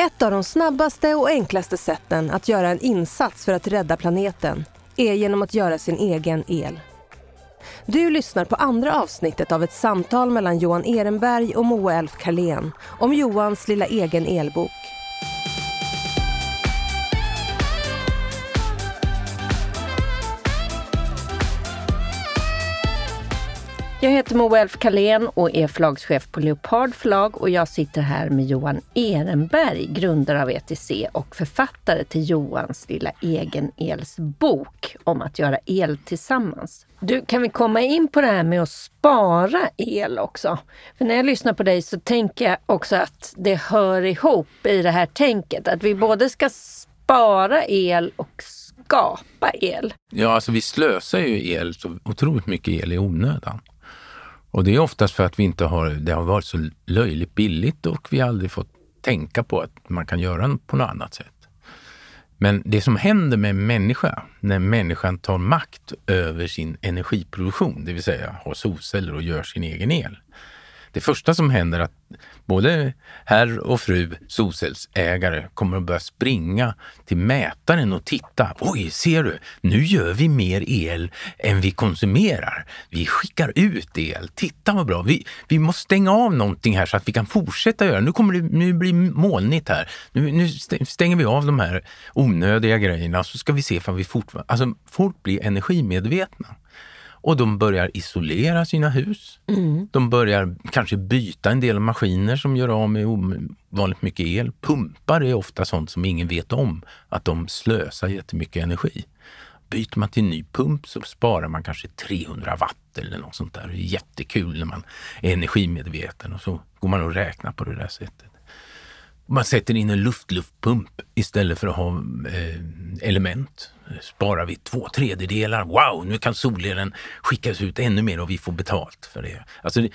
Ett av de snabbaste och enklaste sätten att göra en insats för att rädda planeten är genom att göra sin egen el. Du lyssnar på andra avsnittet av ett samtal mellan Johan Ehrenberg och Moa Elf Karlén om Johans lilla egen elbok. Jag heter Moa Elf Karlén och är förlagschef på Leopard förlag och jag sitter här med Johan Ehrenberg, grundare av ETC och författare till Johans lilla egen-els-bok om att göra el tillsammans. Du, kan vi komma in på det här med att spara el också? För när jag lyssnar på dig så tänker jag också att det hör ihop i det här tänket, att vi både ska spara el och skapa el. Ja, alltså vi slösar ju el, så otroligt mycket el i onödan. Och det är oftast för att vi inte har, det har varit så löjligt billigt och vi har aldrig fått tänka på att man kan göra på något annat sätt. Men det som händer med en människa, när människan tar makt över sin energiproduktion, det vill säga har solceller och gör sin egen el, det första som händer är att både herr och fru solcellsägare kommer att börja springa till mätaren och titta. Oj, ser du? Nu gör vi mer el än vi konsumerar. Vi skickar ut el. Titta vad bra. Vi, vi måste stänga av någonting här så att vi kan fortsätta göra. Nu kommer det nu blir molnigt här. Nu, nu stänger vi av de här onödiga grejerna så ska vi se om vi fortfarande... Alltså, folk blir energimedvetna. Och de börjar isolera sina hus. Mm. De börjar kanske byta en del maskiner som gör av med ovanligt mycket el. Pumpar är ofta sånt som ingen vet om, att de slösar jättemycket energi. Byter man till en ny pump så sparar man kanske 300 watt eller något sånt där. Det är jättekul när man är energimedveten och så går man och räknar på det där sättet. Man sätter in en luftluftpump istället för att ha eh, element sparar vi två tredjedelar. Wow, nu kan solelen skickas ut ännu mer och vi får betalt för det. Alltså,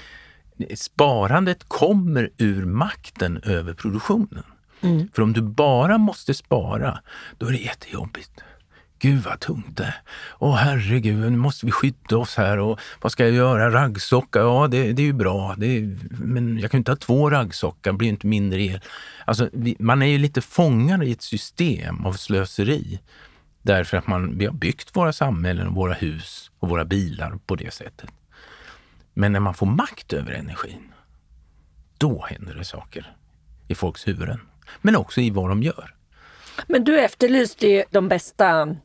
sparandet kommer ur makten över produktionen. Mm. För om du bara måste spara, då är det jättejobbigt. Gud vad tungt det är. Åh herregud, nu måste vi skydda oss här och vad ska jag göra? Raggsocka? Ja, det, det är ju bra. Är, men jag kan inte ha två raggsockar, det blir inte mindre el. Alltså, vi, man är ju lite fångad i ett system av slöseri. Därför att man, vi har byggt våra samhällen, våra hus och våra bilar på det sättet. Men när man får makt över energin, då händer det saker i folks huvuden. Men också i vad de gör. Men du efterlyste ju de bästa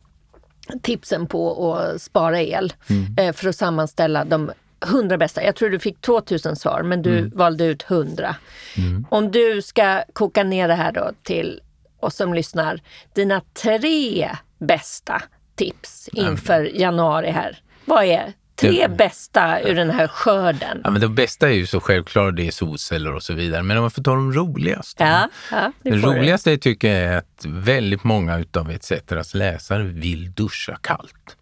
tipsen på att spara el mm. Eh, för att sammanställa de hundra bästa. Jag tror du fick 2000 svar men du mm. valde ut hundra. Mm. Om du ska koka ner det här då till oss som lyssnar, dina tre bästa tips inför januari här? Vad är tre det, bästa ur den här skörden? Ja, men det bästa är ju så självklart, det är solceller och så vidare. Men om man får ta de roligaste. Ja, ja, det roligaste det. tycker jag är att väldigt många utav ETCs läsare vill duscha kallt.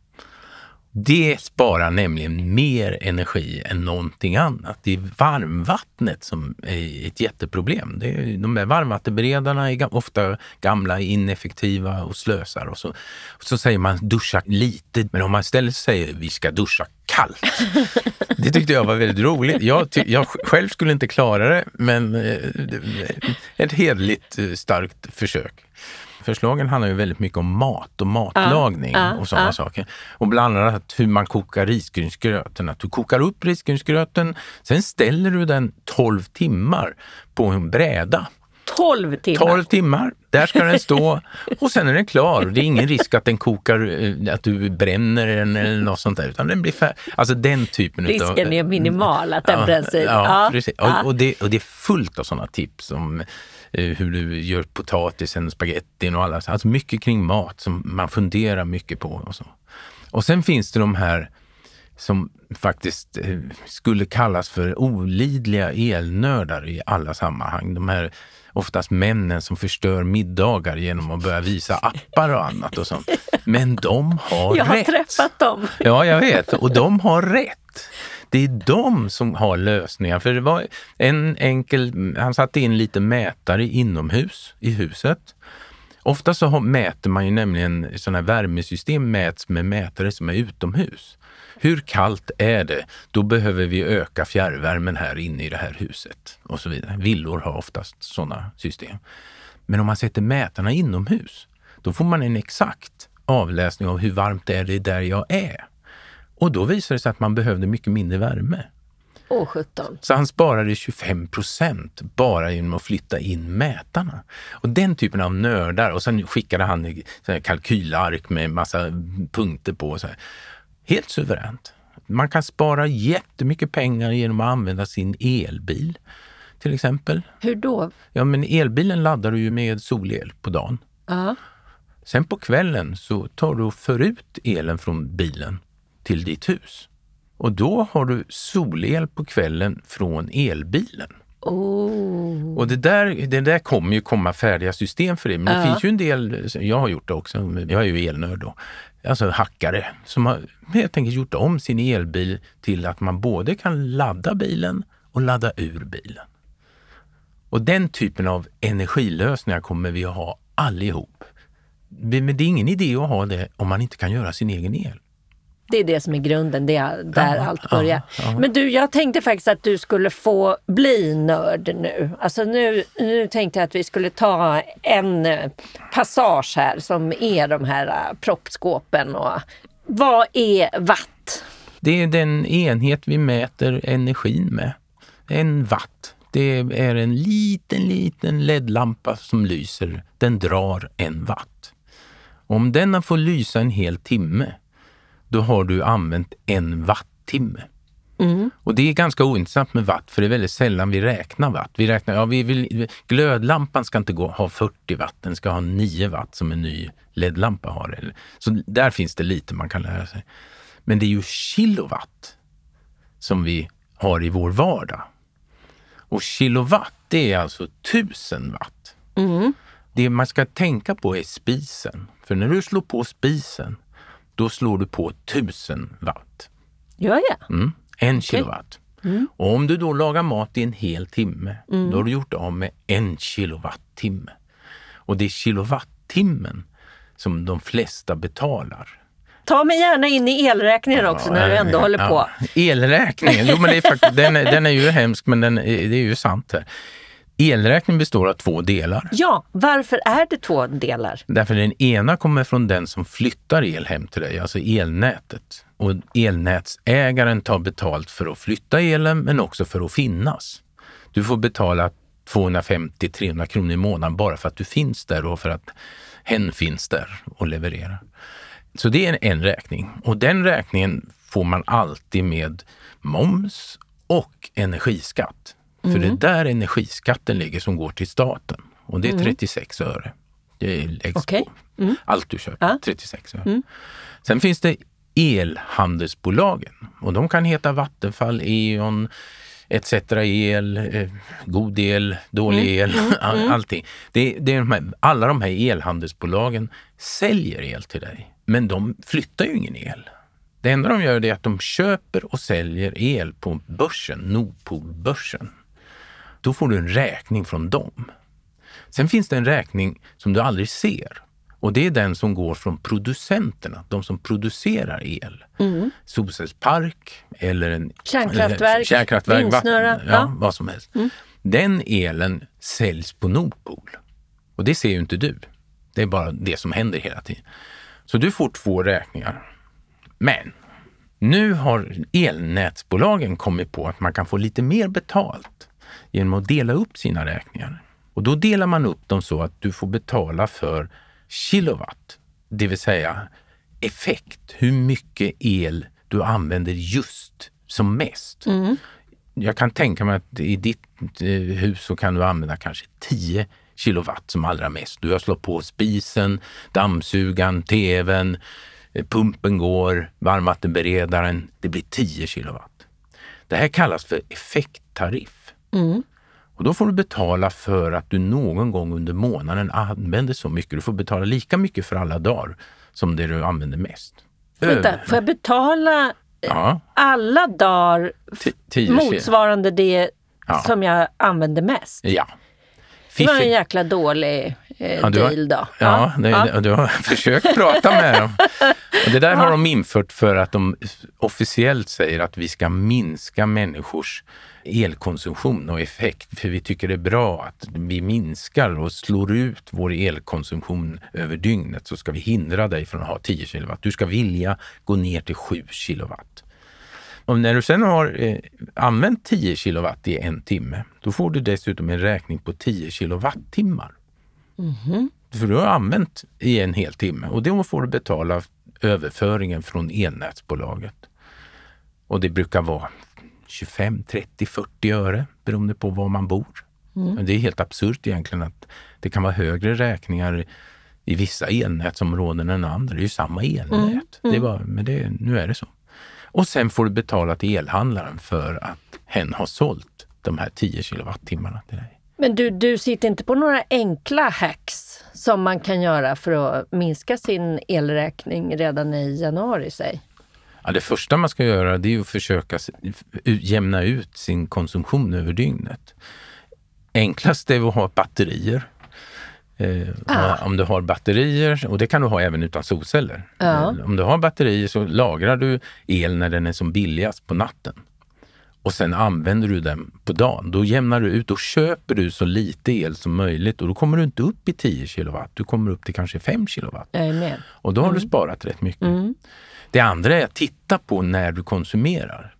Det sparar nämligen mer energi än någonting annat. Det är varmvattnet som är ett jätteproblem. Det är, de där varmvattenberedarna är ofta gamla, ineffektiva och slösar. Och så, och så säger man duscha lite, men om man istället säger vi ska duscha kallt. Det tyckte jag var väldigt roligt. Jag, jag själv skulle inte klara det, men eh, ett hederligt eh, starkt försök förslagen handlar ju väldigt mycket om mat och matlagning ja, och sådana ja. saker. Och bland annat hur man kokar risgrynsgröten. Att du kokar upp risgrynsgröten, sen ställer du den 12 timmar på en bräda. 12 timmar? 12 timmar. Där ska den stå och sen är den klar. Det är ingen risk att den kokar, eh, att du bränner den eller något sånt där. Utan den blir färdig. Alltså den typen Risken utav, är minimal att den ja, bränns ut. Ja, ja, precis. Och, och, det, och det är fullt av sådana tips om Eh, hur du gör potatisen, spagettin och alla. Alltså mycket kring mat som man funderar mycket på. Och, så. och sen finns det de här som faktiskt eh, skulle kallas för olidliga elnördar i alla sammanhang. De här oftast männen som förstör middagar genom att börja visa appar och annat och sånt. Men de har rätt. Jag har träffat dem. Ja, jag vet. Och de har rätt. Det är de som har lösningar. För det var en enkel, han satte in lite mätare inomhus i huset. Ofta så mäter man ju nämligen, sådana här värmesystem mäts med mätare som är utomhus. Hur kallt är det? Då behöver vi öka fjärrvärmen här inne i det här huset och så vidare. Villor har oftast sådana system. Men om man sätter mätarna inomhus, då får man en exakt avläsning av hur varmt är det där jag är. Och då visar det sig att man behövde mycket mindre värme. Åh, 17. Så han sparade 25 procent bara genom att flytta in mätarna. Och den typen av nördar. Och sen skickade han kalkylark med massa punkter på. Så här. Helt suveränt. Man kan spara jättemycket pengar genom att använda sin elbil till exempel. Hur då? Ja, men elbilen laddar du ju med solel på dagen. Ja. Sen på kvällen så tar du och för ut elen från bilen till ditt hus. Och då har du solel på kvällen från elbilen. Oh. Och det där, det där kommer ju komma färdiga system för det. Men det Ja. finns ju en del, jag har gjort det också, jag är ju elnörd då, alltså hackare, som har helt enkelt gjort om sin elbil till att man både kan ladda bilen och ladda ur bilen. Och den typen av energilösningar kommer vi att ha allihop. Men det är ingen idé att ha det om man inte kan göra sin egen el. Det är det som är grunden, det är där Ja, allt ja, börjar. ja. Men du, jag tänkte faktiskt att du skulle få bli nörd nu. Alltså nu, nu tänkte jag att vi skulle ta en eh, passage här som är de här eh, proppskåpen. Och, vad är watt? Det är den enhet vi mäter energin med. En watt. Det är en liten, liten LED-lampa som lyser. Den drar en watt. Om den får lysa en hel timme, då har du använt en wattimme. Och det är ganska ointressant med watt, för det är väldigt sällan vi räknar watt. Vi räknar, ja, vi vill, glödlampan ska inte gå, ha 40 watt, den ska ha 9 watt som en ny LED-lampa har. Så där finns det lite man kan lära sig. Men det är ju kilowatt som vi har i vår vardag. Och kilowatt, det är alltså 1000 watt. Det man ska tänka på är spisen. För när du slår på spisen, då slår du på 1000 watt. Gör jag? Mm. En kilowatt. Och om du då lagar mat i en hel timme, då har du gjort av med en kilowattimme. Och det är kilowattimmen som de flesta betalar. Ta mig gärna in i elräkningen också när du ändå Ja, håller på. Elräkningen, jo men det är faktiskt, den, är, den är ju hemsk men den, det är ju sant här. Elräkningen består av två delar. Ja, varför är det två delar? Därför den ena kommer från den som flyttar el hem till dig, alltså elnätet. Och elnätsägaren tar betalt för att flytta elen men också för att finnas. Du får betala 250-300 kronor i månaden bara för att du finns där och för att hen finns där och levererar. Så det är en räkning och den räkningen får man alltid med moms och energiskatt. För det är där energiskatten ligger som går till staten och det är 36 öre. Det läggs Okej. på. Allt du köper, Ja. 36 öre. Sen finns det elhandelsbolagen och de kan heta Vattenfall, E.ON, etc. el, eh, god el, dålig el, all, allting. Det, det är de här, alla de här elhandelsbolagen säljer el till dig, men de flyttar ju ingen el. Det enda de gör är att de köper och säljer el på börsen, Nordpolbörsen. Då får du en räkning från dem. Sen finns det en räkning som du aldrig ser och det är den som går från producenterna, de som producerar el. Solcellspark eller en Kärnkraftverk, kärnkraftverk vindsnurra, vatten, ja, ja. vad som helst. Den elen säljs på Nordpol och det ser ju inte du. Det är bara det som händer hela tiden. Så du får två räkningar. Men nu har elnätsbolagen kommit på att man kan få lite mer betalt genom att dela upp sina räkningar. Och då delar man upp dem så att du får betala för kilowatt, det vill säga effekt, hur mycket el du använder just som mest. Jag kan tänka mig att i ditt eh, hus så kan du använda kanske 10 kilowatt som allra mest. Du har slått på spisen, dammsugaren, tvn, eh, pumpen går, varmvattenberedaren. Det blir 10 kilowatt. Det här kallas för effekttariff. Och då får du betala för att du någon gång under månaden använder så mycket. Du får betala lika mycket för alla dagar som det du använder mest. Vänta, får jag betala Ja, alla dagar ti- 10 kilo. motsvarande det Ja. som jag använder mest? Ja. Det var en jäkla dålig eh, Ja, du har- deal då. Ja, det, ja. du har försökt prata med dem. Och det där har de infört för att de officiellt säger att vi ska minska människors elkonsumtion och effekt. För vi tycker det är bra att vi minskar och slår ut vår elkonsumtion över dygnet så ska vi hindra dig från att ha 10 kilowatt. Du ska vilja gå ner till 7 kilowatt. Och när du sen har eh, använt 10 kilowatt i en timme, då får du dessutom en räkning på 10 kilowattimmar. För du har använt i en hel timme och då får du betala överföringen från elnätsbolaget. Och det brukar vara 25, 30, 40 öre beroende på var man bor. Men Det är helt absurt egentligen att det kan vara högre räkningar i vissa elnätsområden än andra. Det är ju samma elnät. Det var, men det, nu är det så. Och sen får du betala till elhandlaren för att hen har sålt de här 10 kilowattimmarna till dig. Men du, du sitter inte på några enkla hacks som man kan göra för att minska sin elräkning redan i januari, säg? Ja, det första man ska göra det är att försöka jämna ut sin konsumtion över dygnet. Enklast är att ha batterier. Eh, Ah. Om du har batterier, och det kan du ha även utan solceller. Ja. Eh, Om du har batterier så lagrar du el när den är som billigast på natten. Och sen använder du den på dagen. Då jämnar du ut och köper du så lite el som möjligt och då kommer du inte upp i 10 kilowatt. Du kommer upp till kanske 5 kilowatt. Och då har du sparat rätt mycket. Mm. Det andra är att titta på när du konsumerar.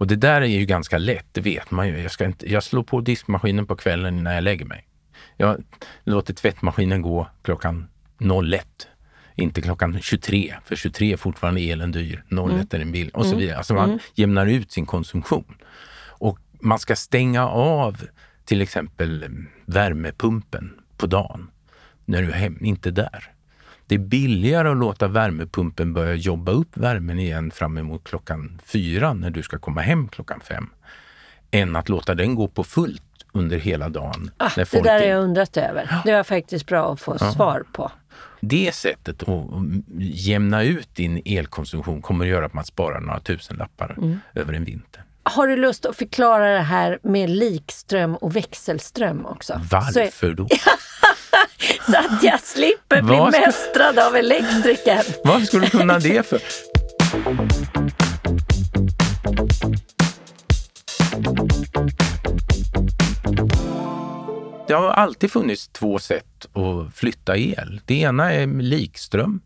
Och det där är ju ganska lätt, det vet man ju. Jag, ska inte, jag slår på diskmaskinen på kvällen när jag lägger mig. Jag låter tvättmaskinen gå klockan 01. Inte klockan 23, för 23 är fortfarande elen dyr. 01 är den billig och så vidare. Alltså man jämnar ut sin konsumtion. Och man ska stänga av till exempel värmepumpen på dagen när du är hem, inte där. Det är billigare att låta värmepumpen börja jobba upp värmen igen fram emot klockan fyra när du ska komma hem klockan fem. Än att låta den gå på fullt under hela dagen. Ah, det där har är- jag undrat över. Det var faktiskt bra att få svar på. Det sättet att jämna ut din elkonsumtion kommer att göra att man sparar några tusenlappar Mm. över en vinter. Har du lust att förklara det här med likström och växelström också? Så, Varför då? så att jag slipper bli ska- mästrad av elektrikern. Varför skulle du kunna det för? Det har alltid funnits två sätt att flytta el. Det ena är likström,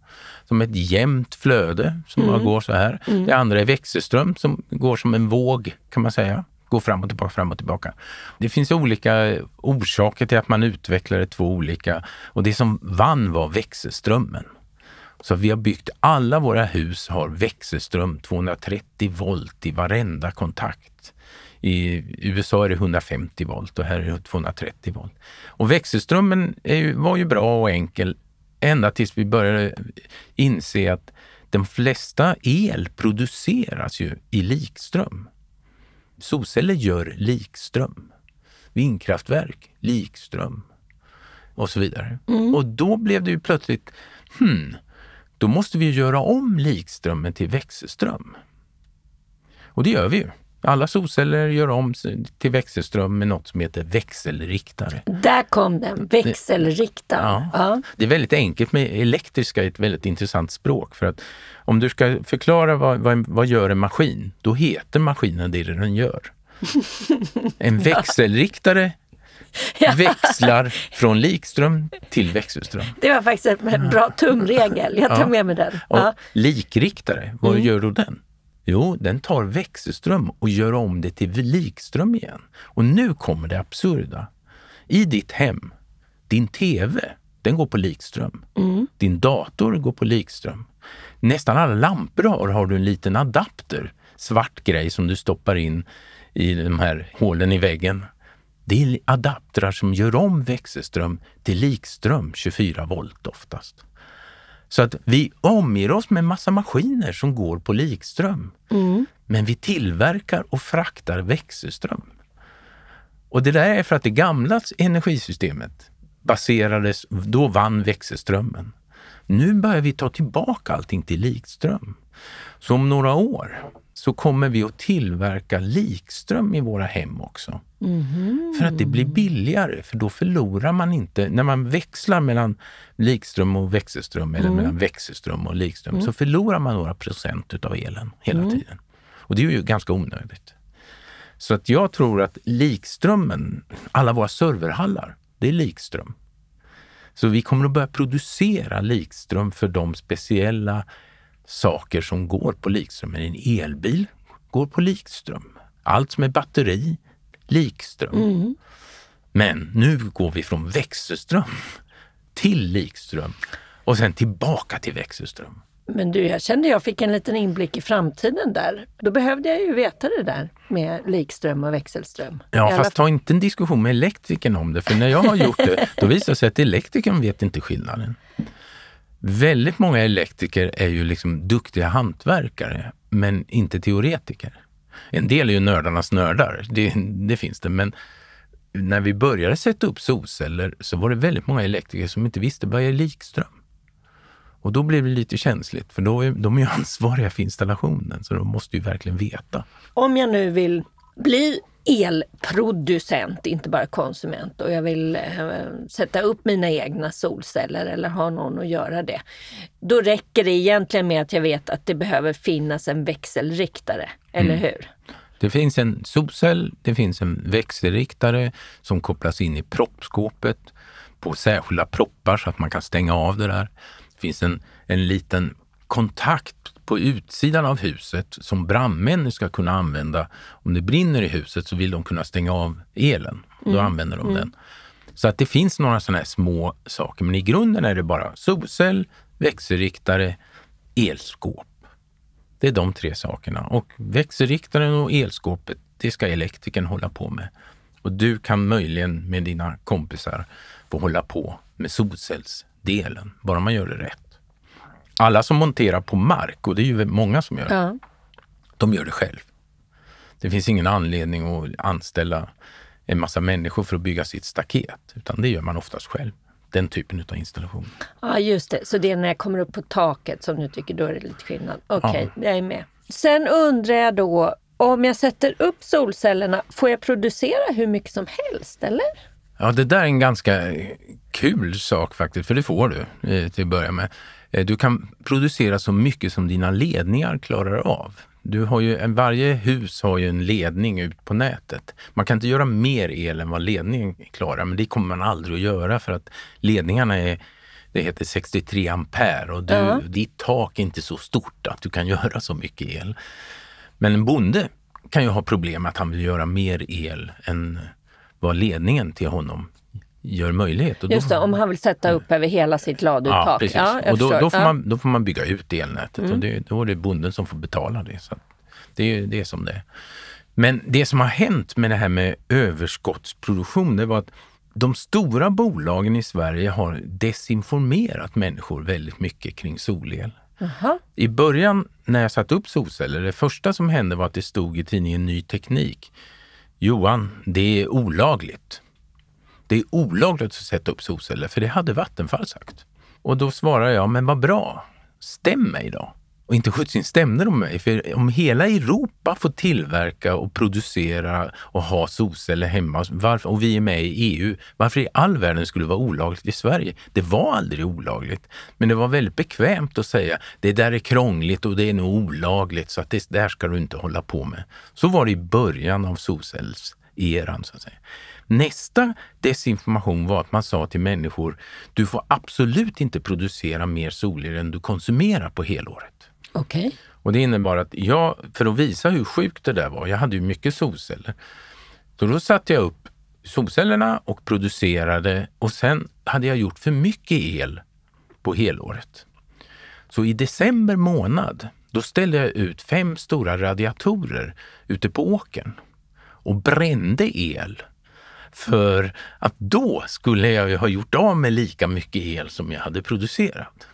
som ett jämnt flöde som bara går så här. Det andra är växelström som går som en våg kan man säga. Går fram och tillbaka, fram och tillbaka. Det finns olika orsaker till att man utvecklade två olika och det som vann var växelströmmen. Så vi har byggt, alla våra hus har växelström 230 volt i varenda kontakt. I USA är det 150 volt och här är det 230 volt. Och växelströmmen är ju, var ju bra och enkel ända tills vi började inse att de flesta el produceras ju i likström. Solceller gör likström. Vindkraftverk, likström och så vidare. Och då blev det ju plötsligt, hmm, då måste vi göra om likströmmen till växelström. Och det gör vi ju. Alla solceller gör om till växelström med något som heter växelriktare. Där kom den, växelriktaren. Ja. Ja. Det är väldigt enkelt med elektriska, ett väldigt intressant språk. För att om du ska förklara vad, vad, vad gör en maskin, då heter maskinen det den gör. En växelriktare växlar från likström till växelström. Det var faktiskt en bra tumregel. Jag tar med mig den. Ja. likriktare, vad gör då den? Jo, den tar växelström och gör om det till likström igen. Och nu kommer det absurda. I ditt hem, din TV, den går på likström. Din dator går på likström. Nästan alla lampor har, har du en liten adapter, svart grej som du stoppar in i de här hålen i väggen. Det är adaptrar som gör om växelström till likström, 24 volt oftast. Så att vi omger oss med massa maskiner som går på likström. Men vi tillverkar och fraktar växelström. Och det där är för att det gamla energisystemet baserades, då vann växelströmmen. Nu börjar vi ta tillbaka allting till likström. Så om några år, så kommer vi att tillverka likström i våra hem också. Mm. För att det blir billigare, för då förlorar man inte... När man växlar mellan likström och växelström eller mm. mellan växelström och likström mm. så förlorar man några procent utav elen hela mm. tiden. Och det är ju ganska onödigt. Så att jag tror att likströmmen, alla våra serverhallar, det är likström. Så vi kommer att börja producera likström för de speciella saker som går på likström. En elbil går på likström. Allt som är batteri, likström. Mm. Men nu går vi från växelström till likström och sen tillbaka till växelström. Men du, jag kände jag fick en liten inblick i framtiden där. Då behövde jag ju veta det där med likström och växelström. Ja, fast ta inte en diskussion med elektrikern om det, för när jag har gjort det, då visar det sig att elektrikern vet inte skillnaden. Väldigt många elektriker är ju liksom duktiga hantverkare, men inte teoretiker. En del är ju nördarnas nördar, det, det finns det, men när vi började sätta upp solceller så var det väldigt många elektriker som inte visste vad är likström. Och då blir det lite känsligt, för då är, de är ju ansvariga för installationen, så de måste ju verkligen veta. Om jag nu vill bli elproducent, inte bara konsument och jag vill eh, sätta upp mina egna solceller eller ha någon att göra det. Då räcker det egentligen med att jag vet att det behöver finnas en växelriktare, eller mm. hur? Det finns en solcell, det finns en växelriktare som kopplas in i proppskåpet på särskilda proppar så att man kan stänga av det där. Det finns en, en liten kontakt på utsidan av huset som brandmän ska kunna använda. Om det brinner i huset så vill de kunna stänga av elen. Då mm. använder de mm. den. Så att det finns några sådana här små saker, men i grunden är det bara solcell, växelriktare, elskåp. Det är de tre sakerna. Och växelriktaren och elskåpet, det ska elektrikern hålla på med. Och du kan möjligen med dina kompisar få hålla på med solcellsdelen, bara man gör det rätt. Alla som monterar på mark, och det är ju många som gör det, ja. de gör det själv. Det finns ingen anledning att anställa en massa människor för att bygga sitt staket, utan det gör man oftast själv. Den typen av installation. Ja, just det. Så det är när jag kommer upp på taket som du tycker, då är det lite skillnad. Okej, okay, ja. jag är med. Sen undrar jag då, om jag sätter upp solcellerna, får jag producera hur mycket som helst, eller? Ja, det där är en ganska kul sak faktiskt, för det får du eh, till att börja med. Eh, du kan producera så mycket som dina ledningar klarar av. Du har ju, varje hus har ju en ledning ut på nätet. Man kan inte göra mer el än vad ledningen klarar, men det kommer man aldrig att göra för att ledningarna är det heter 63 ampere och du, ja. ditt tak är inte så stort att du kan göra så mycket el. Men en bonde kan ju ha problem att han vill göra mer el än vad ledningen till honom gör möjlighet. Och Just det, om han vill sätta upp över hela sitt laduttag. Ja, precis. Ja, och då, då, får man, då får man bygga ut elnätet mm. och det, då är det bonden som får betala det. Så det är det som det är. Men det som har hänt med det här med överskottsproduktion, det var att de stora bolagen i Sverige har desinformerat människor väldigt mycket kring solel. Aha. I början när jag satte upp solceller, det första som hände var att det stod i tidningen Ny Teknik. Johan, det är olagligt. Det är olagligt att sätta upp solceller, för det hade Vattenfall sagt. Och då svarar jag, men vad bra, stäm mig då. Och inte sjutton stämde de mig, för om hela Europa får tillverka och producera och ha solceller hemma varför, och vi är med i EU, varför i all världen skulle det vara olagligt i Sverige? Det var aldrig olagligt, men det var väldigt bekvämt att säga det där är krångligt och det är nog olagligt så att det där ska du inte hålla på med. Så var det i början av solcellseran så att säga. Nästa desinformation var att man sa till människor, du får absolut inte producera mer solel än du konsumerar på helåret. Okej. Okay. Och det innebar att jag, för att visa hur sjukt det där var, jag hade ju mycket solceller. Så då satte jag upp solcellerna och producerade och sen hade jag gjort för mycket el på helåret. Så i december månad, då ställde jag ut fem stora radiatorer ute på åkern och brände el för att då skulle jag ju ha gjort av med lika mycket el som jag hade producerat.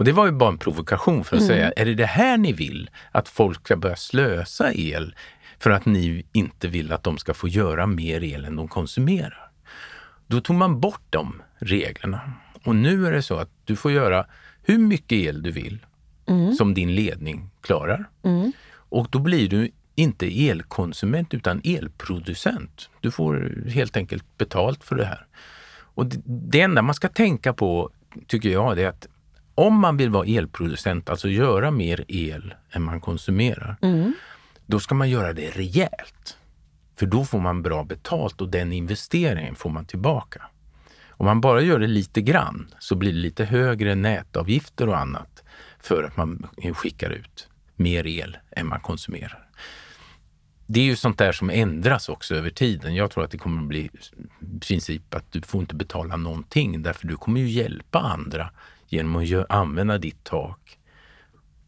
Och det var ju bara en provokation för att mm. säga, är det det här ni vill? Att folk ska börja slösa el för att ni inte vill att de ska få göra mer el än de konsumerar. Då tog man bort de reglerna. Och nu är det så att du får göra hur mycket el du vill mm. som din ledning klarar. Mm. Och då blir du inte elkonsument utan elproducent. Du får helt enkelt betalt för det här. Och det, enda man ska tänka på, tycker jag, är att om man vill vara elproducent, alltså göra mer el än man konsumerar, Mm. då ska man göra det rejält. För då får man bra betalt och den investeringen får man tillbaka. Om man bara gör det lite grann så blir det lite högre nätavgifter och annat för att man skickar ut mer el än man konsumerar. Det är ju sånt där som ändras också över tiden. Jag tror att det kommer att bli i princip att du får inte betala någonting därför du kommer ju hjälpa andra genom att gö- använda ditt tak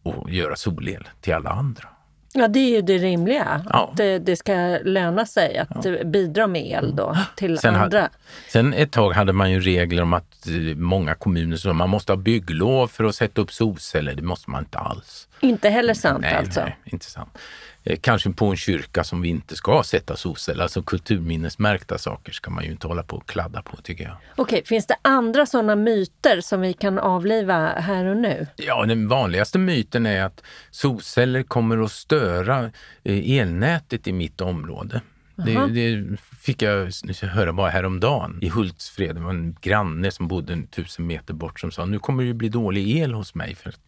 och göra solel till alla andra. Ja, det är ju det rimliga. Ja. Att det, ska löna sig att eh, bidra med el då till Sen andra. Sen ett tag hade man ju regler om att eh, många kommuner sa man måste ha bygglov för att sätta upp solceller. Det måste man inte alls. Inte heller sant nej, alltså. nej, inte sant. Eh, Kanske på en kyrka som vi inte ska sätta solceller. Alltså kulturminnesmärkta saker ska man ju inte hålla på och kladda på tycker jag. Okej, finns det andra sådana myter som vi kan avliva här och nu? Ja, den vanligaste myten är att solceller kommer att störa eh, elnätet i mitt område. Det, det fick jag höra bara häromdagen i Hultsfred. Det var en granne som bodde en tusen meter bort som sa nu kommer det bli dålig el hos mig. För att,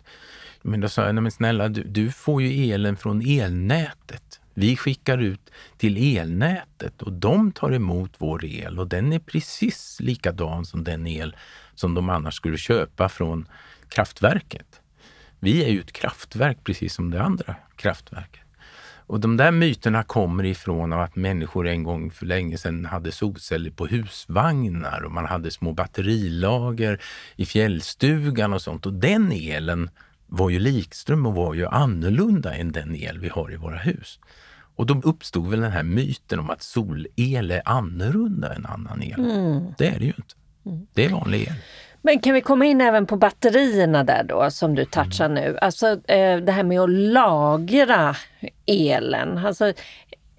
men då sa jag, nej men snälla du, du får ju elen från elnätet. Vi skickar ut till elnätet och de tar emot vår el och den är precis likadan som den el som de annars skulle köpa från kraftverket. Vi är ju ett kraftverk precis som det andra kraftverket. Och de där myterna kommer ifrån av att människor en gång för länge sedan hade solceller på husvagnar och man hade små batterilager i fjällstugan och sånt. Och den elen var ju likström och var ju annorlunda än den el vi har i våra hus. Och då uppstod väl den här myten om att solel är annorlunda än annan el. Det är det ju inte. Det är vanlig el. Men kan vi komma in även på batterierna där då som du touchar nu? Alltså eh, det här med att lagra elen. Alltså,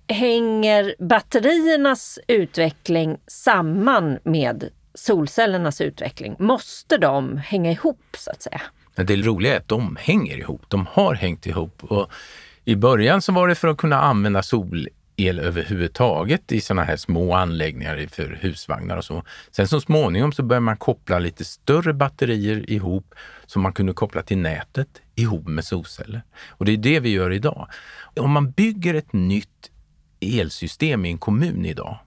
hänger batteriernas utveckling samman med solcellernas utveckling? Måste de hänga ihop så att säga? Men det roliga är att de hänger ihop. De har hängt ihop. Och I början så var det för att kunna använda solel överhuvudtaget i sådana här små anläggningar för husvagnar och så. Sen så småningom så började man koppla lite större batterier ihop som man kunde koppla till nätet ihop med solceller. Och det är det vi gör idag. Om man bygger ett nytt elsystem i en kommun idag,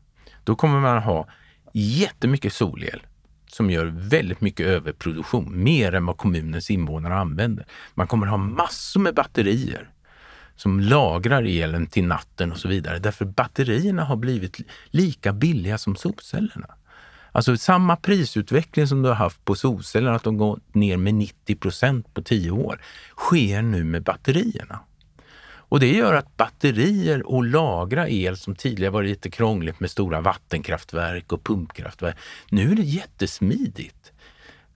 då kommer man ha jättemycket solel som gör väldigt mycket överproduktion, mer än vad kommunens invånare använder. Man kommer ha massor med batterier som lagrar elen till natten och så vidare. Därför batterierna har blivit lika billiga som solcellerna. Alltså samma prisutveckling som du har haft på solcellerna, att de gått ner med 90 procent på tio år, sker nu med batterierna. Och det gör att batterier och lagra el som tidigare var lite krångligt med stora vattenkraftverk och pumpkraftverk. Nu är det jättesmidigt.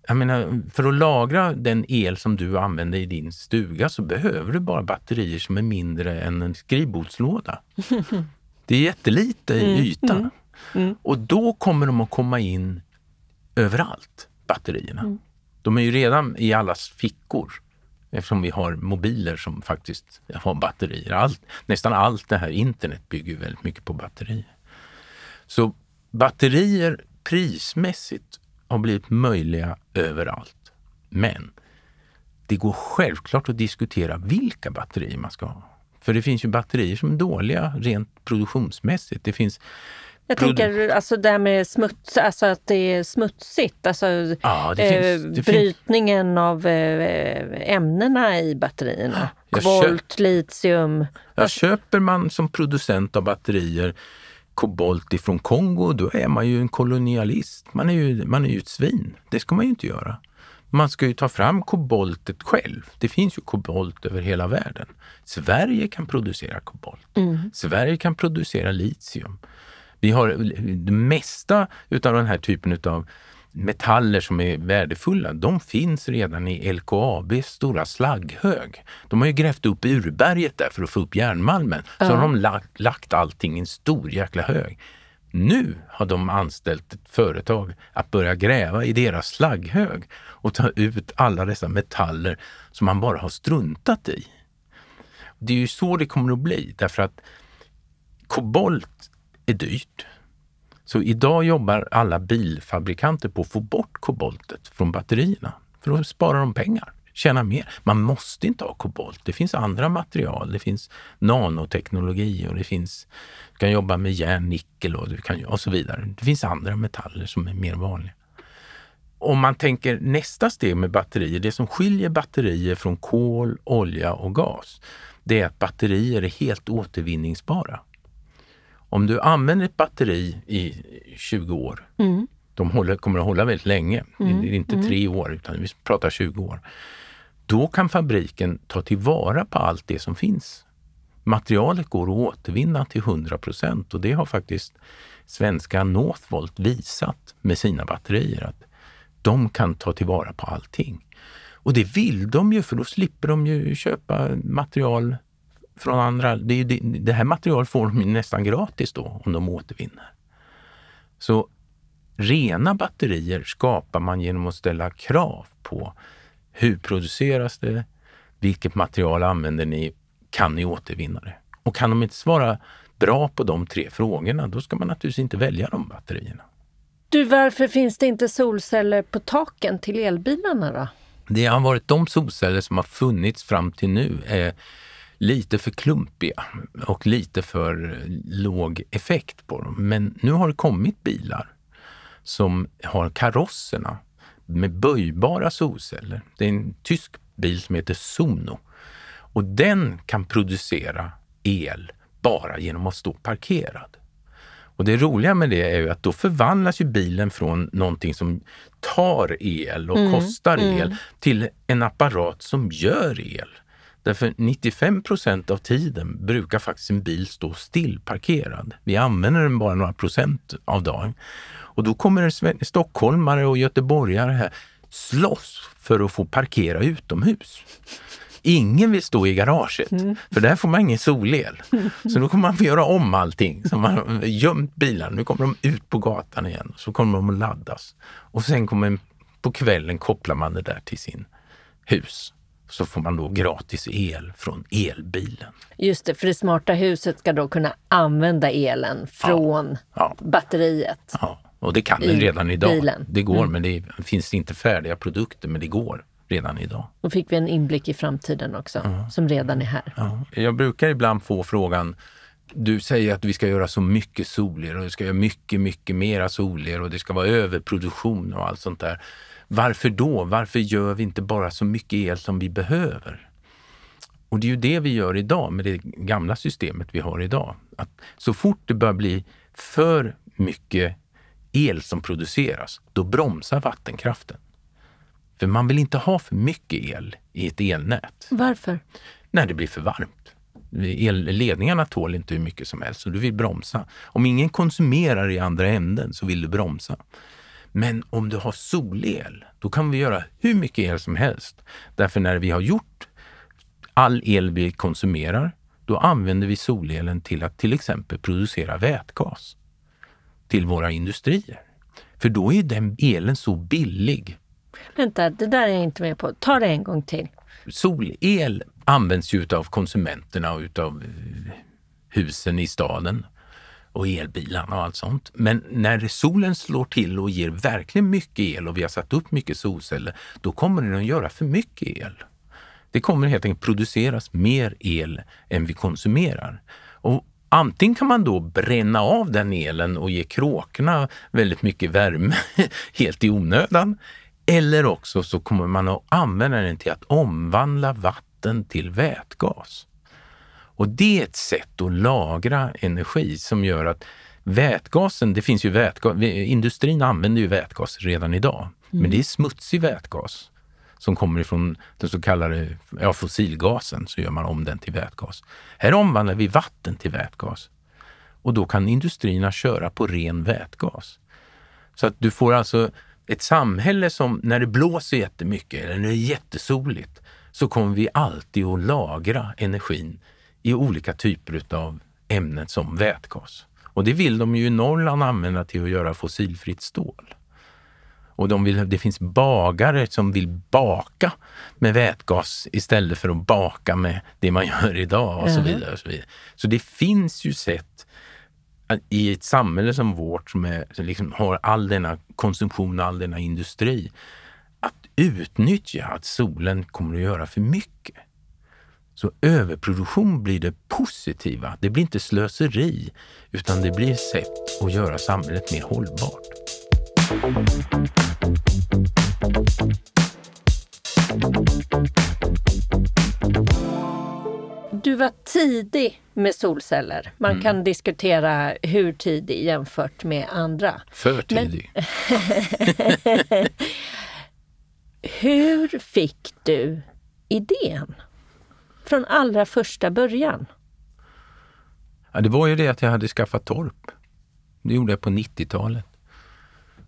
Jag menar, för att lagra den el som du använder i din stuga så behöver du bara batterier som är mindre än en skrivbordslåda. Det är jättelite i yta. Och då kommer de att komma in överallt, batterierna. De är ju redan i allas fickor eftersom vi har mobiler som faktiskt har batterier. Allt, nästan allt det här internet bygger väldigt mycket på batterier. Så batterier prismässigt har blivit möjliga överallt. Men det går självklart att diskutera vilka batterier man ska ha. För det finns ju batterier som är dåliga rent produktionsmässigt. Det finns jag tänker alltså det här med smuts, alltså att det är smutsigt. Alltså Ja, det eh, finns- det finns- brytningen av eh, ämnena i batterierna. Jag Kobolt, litium. Ja, köper man som producent av batterier kobolt ifrån Kongo, då är man ju en kolonialist. Man är ju, man är ju ett svin. Det ska man ju inte göra. Man ska ju ta fram koboltet själv. Det finns ju kobolt över hela världen. Sverige kan producera kobolt. Sverige kan producera litium. Vi har det mesta utav den här typen utav metaller som är värdefulla, de finns redan i LKABs stora slagghög. De har ju grävt upp urberget där för att få upp järnmalmen. Så har de lagt, lagt allting i en stor jäkla hög. Nu har de anställt ett företag att börja gräva i deras slagghög och ta ut alla dessa metaller som man bara har struntat i. det är ju så det kommer att bli därför att kobolt är dyrt. Så idag jobbar alla bilfabrikanter på att få bort koboltet från batterierna för då sparar de pengar, tjänar mer. Man måste inte ha kobolt. Det finns andra material. Det finns nanoteknologi och det finns, du kan jobba med järn, nickel och, du kan, och så vidare. Det finns andra metaller som är mer vanliga. Om man tänker nästa steg med batterier, det som skiljer batterier från kol, olja och gas, det är att batterier är helt återvinningsbara. Om du använder ett batteri i 20 år, mm. de håller, kommer att hålla väldigt länge, mm. det är inte mm. tre år utan vi pratar 20 år. Då kan fabriken ta tillvara på allt det som finns. Materialet går att återvinna till 100 procent och det har faktiskt svenska Northvolt visat med sina batterier att de kan ta tillvara på allting. Och det vill de ju för då slipper de ju köpa material från andra. Det, det, det här materialet får de nästan gratis då om de återvinner. Så rena batterier skapar man genom att ställa krav på hur produceras det? Vilket material använder ni? Kan ni återvinna det? Och kan de inte svara bra på de tre frågorna, då ska man naturligtvis inte välja de batterierna. Du, varför finns det inte solceller på taken till elbilarna då? Det har varit de solceller som har funnits fram till nu är lite för klumpiga och lite för låg effekt på dem. Men nu har det kommit bilar som har karosserna med böjbara solceller. Det är en tysk bil som heter Sono och den kan producera el bara genom att stå parkerad. Och det roliga med det är ju att då förvandlas ju bilen från någonting som tar el och mm, kostar mm. el till en apparat som gör el. Därför 95 procent av tiden brukar faktiskt en bil stå stillparkerad. Vi använder den bara några procent av dagen. Och då kommer stockholmare och göteborgare här slåss för att få parkera utomhus. Ingen vill stå i garaget, mm. för där får man ingen solel. Så då kommer man få göra om allting. Så man har gömt bilarna, nu kommer de ut på gatan igen. Så kommer de att laddas. Och sen kommer på kvällen kopplar man det där till sin hus så får man då gratis el från elbilen. Just det, för det smarta huset ska då kunna använda elen från ja, ja. batteriet. Ja, och det kan den redan idag. Bilen. Det går, mm. men det finns inte färdiga produkter, men det går redan idag. Då fick vi en inblick i framtiden också, ja. som redan är här. Ja. Jag brukar ibland få frågan, du säger att vi ska göra så mycket solel och vi ska göra mycket, mycket mera solel och det ska vara överproduktion och allt sånt där. Varför då? Varför gör vi inte bara så mycket el som vi behöver? Och det är ju det vi gör idag med det gamla systemet vi har idag. Att så fort det börjar bli för mycket el som produceras, då bromsar vattenkraften. För man vill inte ha för mycket el i ett elnät. Varför? När det blir för varmt. Ledningarna tål inte hur mycket som helst, så du vill bromsa. Om ingen konsumerar i andra änden så vill du bromsa. Men om du har solel, då kan vi göra hur mycket el som helst. Därför när vi har gjort all el vi konsumerar, då använder vi solelen till att till exempel producera vätgas till våra industrier. För då är den elen så billig. Vänta, det där är jag inte med på. Ta det en gång till. Solel används ju av konsumenterna och utav husen i staden och elbilarna och allt sånt. Men när solen slår till och ger verkligen mycket el och vi har satt upp mycket solceller, då kommer den att göra för mycket el. Det kommer helt enkelt produceras mer el än vi konsumerar. Och Antingen kan man då bränna av den elen och ge kråkorna väldigt mycket värme helt i onödan. Eller också så kommer man att använda den till att omvandla vatten till vätgas. Och det är ett sätt att lagra energi som gör att vätgasen, det finns ju vätgas, industrin använder ju vätgas redan idag, mm. men det är smutsig vätgas som kommer ifrån den så kallade ja, fossilgasen, så gör man om den till vätgas. Här omvandlar vi vatten till vätgas och då kan industrierna köra på ren vätgas. Så att du får alltså ett samhälle som när det blåser jättemycket eller när det är jättesoligt så kommer vi alltid att lagra energin i olika typer av ämnen som vätgas. Och det vill de ju i Norrland använda till att göra fossilfritt stål. Och de vill, det finns bagare som vill baka med vätgas istället för att baka med det man gör idag och så vidare. Och så, vidare. så det finns ju sätt i ett samhälle som vårt som, är, som liksom har all denna konsumtion och all denna industri att utnyttja att solen kommer att göra för mycket. Så överproduktion blir det positiva. Det blir inte slöseri, utan det blir ett sätt att göra samhället mer hållbart. Du var tidig med solceller. Man mm. kan diskutera hur tidig jämfört med andra. För tidig. Men... hur fick du idén? Från allra första början? Ja, det var ju det att jag hade skaffat torp. Det gjorde jag på 90-talet.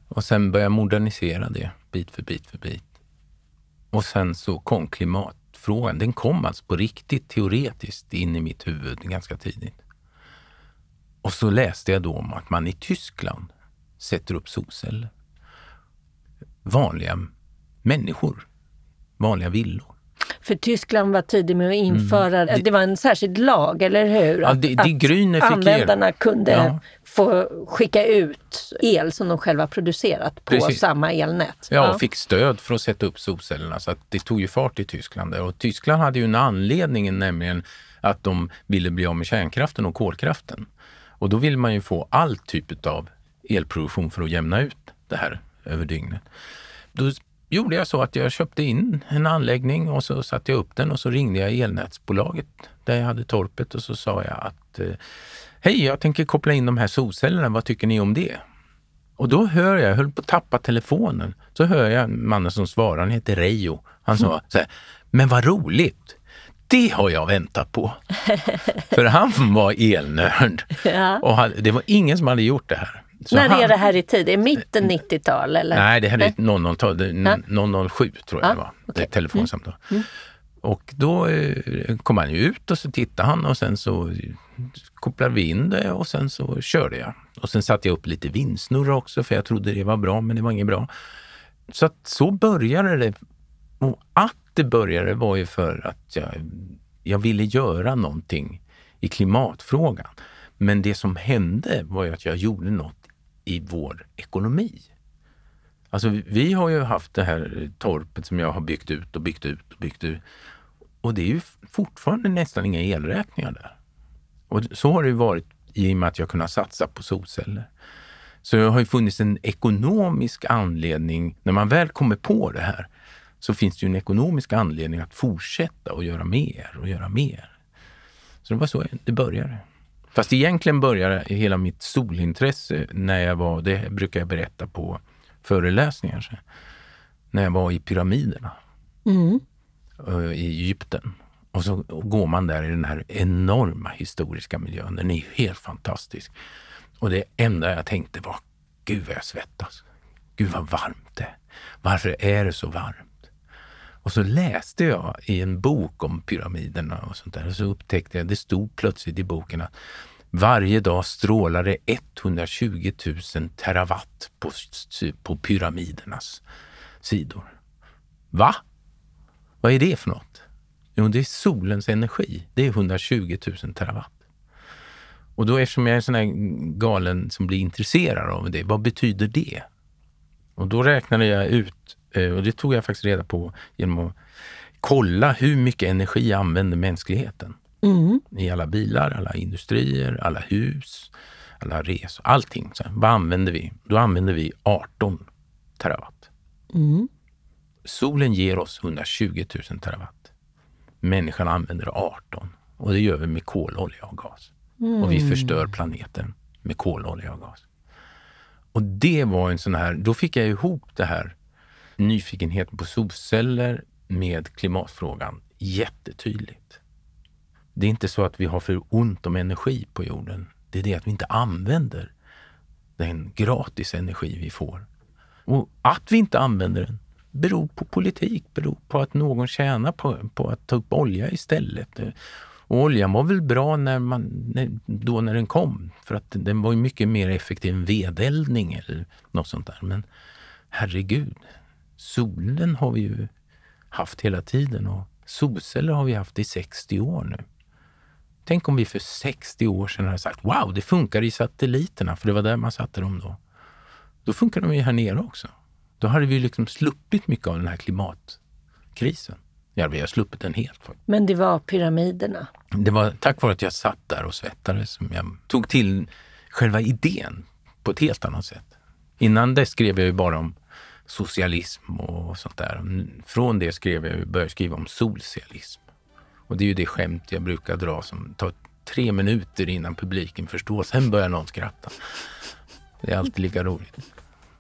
Och sen började jag modernisera det bit för bit för bit. Och sen så kom klimatfrågan. Den kom alltså på riktigt teoretiskt in i mitt huvud ganska tidigt. Och så läste jag då om att man i Tyskland sätter upp solceller. Vanliga människor, vanliga villor. För Tyskland var tidig med att införa, mm. det, det, var en särskild lag, eller hur? Ja, det, det fick användarna kunde ja. få skicka ut el som de själva producerat på Precis. samma elnät. Ja, och fick stöd för att sätta upp solcellerna. Så att det tog ju fart i Tyskland. Där. Och Tyskland hade ju en anledning, nämligen att de ville bli av med kärnkraften och kolkraften. Och då vill man ju få all typ av elproduktion för att jämna ut det här över dygnet. Då gjorde jag så att jag köpte in en anläggning och så satte jag upp den och så ringde jag elnätsbolaget där jag hade torpet och så sa jag att eh, Hej, jag tänker koppla in de här solcellerna. Vad tycker ni om det? Och då hör jag, jag höll på att tappa telefonen, så hör jag mannen som svarar, han heter Reijo. Han sa så här, men vad roligt! Det har jag väntat på. För han var elnörd. Ja. Och det var ingen som hade gjort det här. Så När han, är det här i tid? Är mitten 90-tal? Eller? Nej, det här är 00-tal. 007 tror jag ja, det var. Okay. Det telefonsamtal. Mm. Mm. Och då eh, kom han ju ut och så tittade han och sen så kopplade vi in det och sen så körde jag. Och sen satte jag upp lite vindsnurra också för jag trodde det var bra, men det var inget bra. Så att så började det. Och att det började var ju för att jag, jag ville göra någonting i klimatfrågan. Men det som hände var ju att jag gjorde något i vår ekonomi. Alltså vi har ju haft det här torpet som jag har byggt ut och byggt ut och byggt ut. Och det är ju fortfarande nästan inga elräkningar där. Och så har det ju varit i och med att jag kunnat satsa på solceller. Så det har ju funnits en ekonomisk anledning, när man väl kommer på det här, så finns det ju en ekonomisk anledning att fortsätta och göra mer och göra mer. Så det var så det började. Fast egentligen började hela mitt solintresse när jag var, det brukar jag berätta på föreläsningar, när jag var i pyramiderna mm. i Egypten. Och så går man där i den här enorma historiska miljön. Den är helt fantastisk. Och det enda jag tänkte var, gud vad jag svettas. Gud vad varmt det är. Varför är det så varmt? Och så läste jag i en bok om pyramiderna och sånt där. Och så upptäckte jag, det stod plötsligt i boken att varje dag strålar det 120 000 terawatt på, på pyramidernas sidor. Va? Vad är det för något? Jo, det är solens energi. Det är 120 000 terawatt. Och då eftersom jag är en sån här galen som blir intresserad av det, vad betyder det? Och då räknade jag ut, och det tog jag faktiskt reda på genom att kolla hur mycket energi använder mänskligheten. Mm. I alla bilar, alla industrier, alla hus, alla resor, allting. Så vad använder vi? Då använder vi 18 terawatt. Mm. Solen ger oss 120 000 terawatt. Människan använder 18 och det gör vi med kol, olja och gas. Mm. Och vi mm. förstör planeten med kol, olja och gas. Och det var en sån här, då fick jag ihop det här nyfikenheten på solceller med klimatfrågan jättetydligt. Det är inte så att vi har för ont om energi på jorden. Det är det att vi inte använder den gratis energi vi får. Och att vi inte använder den beror på politik, beror på att någon tjänar på, på att ta upp olja istället. Och oljan var väl bra när man, då när den kom, för att den var mycket mer effektiv än vedeldning eller något sånt där. Men herregud, solen har vi ju haft hela tiden och solceller har vi haft i 60 år nu. Tänk om vi för 60 år sedan hade sagt wow, det funkar i satelliterna, för det var där man satte dem då. Då funkar de ju här nere också. Då hade vi liksom sluppit mycket av den här klimatkrisen. Ja, vi har sluppit den helt. Men det var pyramiderna? Det var tack vare att jag satt där och svettades som jag tog till själva idén på ett helt annat sätt. Innan det skrev jag ju bara om socialism och sånt där. Från det skrev jag, började skriva om socialism. Och det är ju det skämt jag brukar dra som tar tre minuter innan publiken förstår. Sen börjar någon skratta. Det är alltid lika roligt.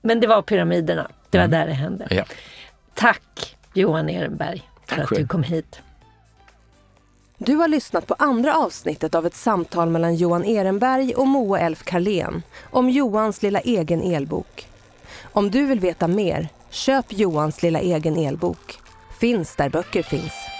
Men det var pyramiderna. Det var mm. där det hände. Ja. Tack Johan Ehrenberg för Tack att du kom hit. Du har lyssnat på andra avsnittet av ett samtal mellan Johan Ehrenberg och Moa Elf Karlén om Johans lilla egen elbok. Om du vill veta mer, köp Johans lilla egen elbok. Finns där böcker finns.